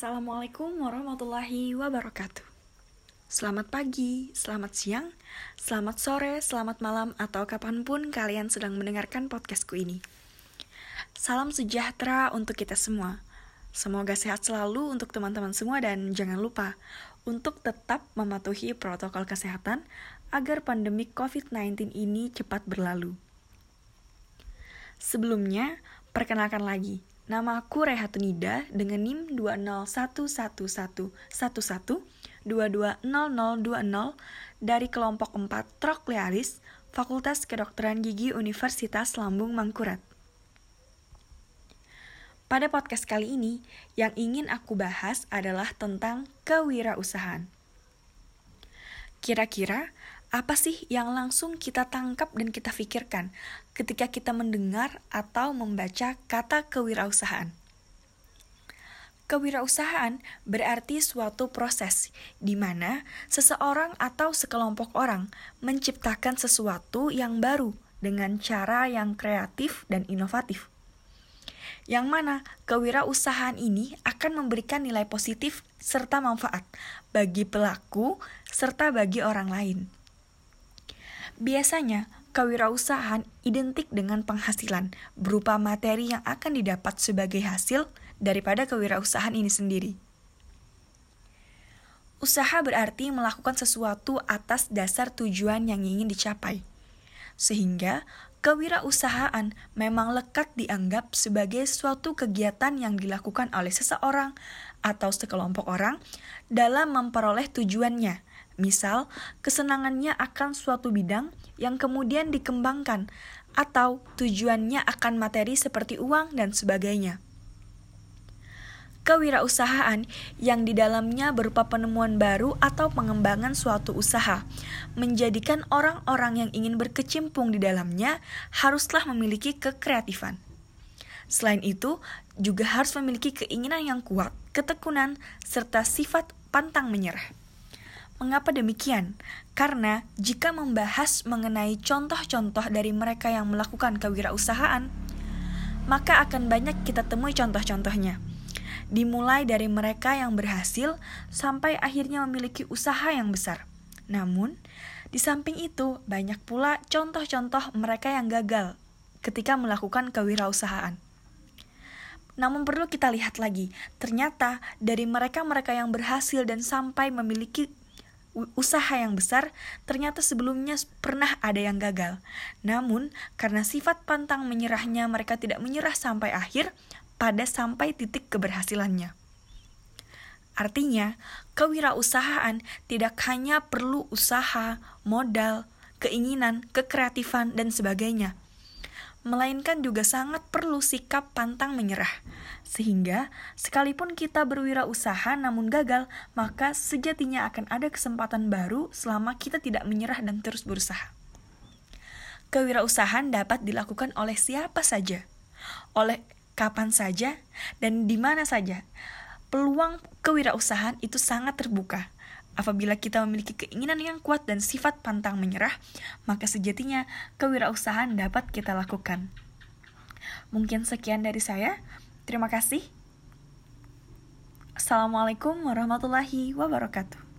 Assalamualaikum warahmatullahi wabarakatuh. Selamat pagi, selamat siang, selamat sore, selamat malam, atau kapan pun kalian sedang mendengarkan podcastku ini. Salam sejahtera untuk kita semua. Semoga sehat selalu untuk teman-teman semua dan jangan lupa untuk tetap mematuhi protokol kesehatan agar pandemi COVID-19 ini cepat berlalu. Sebelumnya, perkenalkan lagi, Nama aku Rehatunida dengan NIM 2011111 dari kelompok 4 Troklearis, Fakultas Kedokteran Gigi Universitas Lambung Mangkurat. Pada podcast kali ini, yang ingin aku bahas adalah tentang kewirausahaan. Kira-kira apa sih yang langsung kita tangkap dan kita pikirkan ketika kita mendengar atau membaca kata kewirausahaan? Kewirausahaan berarti suatu proses di mana seseorang atau sekelompok orang menciptakan sesuatu yang baru dengan cara yang kreatif dan inovatif. Yang mana kewirausahaan ini akan memberikan nilai positif serta manfaat bagi pelaku serta bagi orang lain. Biasanya, kewirausahaan identik dengan penghasilan berupa materi yang akan didapat sebagai hasil daripada kewirausahaan ini sendiri. Usaha berarti melakukan sesuatu atas dasar tujuan yang ingin dicapai. Sehingga, kewirausahaan memang lekat dianggap sebagai suatu kegiatan yang dilakukan oleh seseorang atau sekelompok orang dalam memperoleh tujuannya, Misal, kesenangannya akan suatu bidang yang kemudian dikembangkan, atau tujuannya akan materi seperti uang dan sebagainya. Kewirausahaan yang di dalamnya berupa penemuan baru atau pengembangan suatu usaha, menjadikan orang-orang yang ingin berkecimpung di dalamnya haruslah memiliki kekreatifan. Selain itu, juga harus memiliki keinginan yang kuat, ketekunan, serta sifat pantang menyerah. Mengapa demikian? Karena jika membahas mengenai contoh-contoh dari mereka yang melakukan kewirausahaan, maka akan banyak kita temui contoh-contohnya. Dimulai dari mereka yang berhasil sampai akhirnya memiliki usaha yang besar. Namun, di samping itu banyak pula contoh-contoh mereka yang gagal ketika melakukan kewirausahaan. Namun perlu kita lihat lagi, ternyata dari mereka-mereka yang berhasil dan sampai memiliki usaha yang besar, ternyata sebelumnya pernah ada yang gagal. Namun, karena sifat pantang menyerahnya, mereka tidak menyerah sampai akhir pada sampai titik keberhasilannya. Artinya, kewirausahaan tidak hanya perlu usaha, modal, keinginan, kekreatifan, dan sebagainya, melainkan juga sangat perlu sikap pantang menyerah. Sehingga, sekalipun kita berwirausaha namun gagal, maka sejatinya akan ada kesempatan baru selama kita tidak menyerah dan terus berusaha. Kewirausahaan dapat dilakukan oleh siapa saja, oleh kapan saja, dan di mana saja. Peluang kewirausahaan itu sangat terbuka, Apabila kita memiliki keinginan yang kuat dan sifat pantang menyerah, maka sejatinya kewirausahaan dapat kita lakukan. Mungkin sekian dari saya. Terima kasih. Assalamualaikum warahmatullahi wabarakatuh.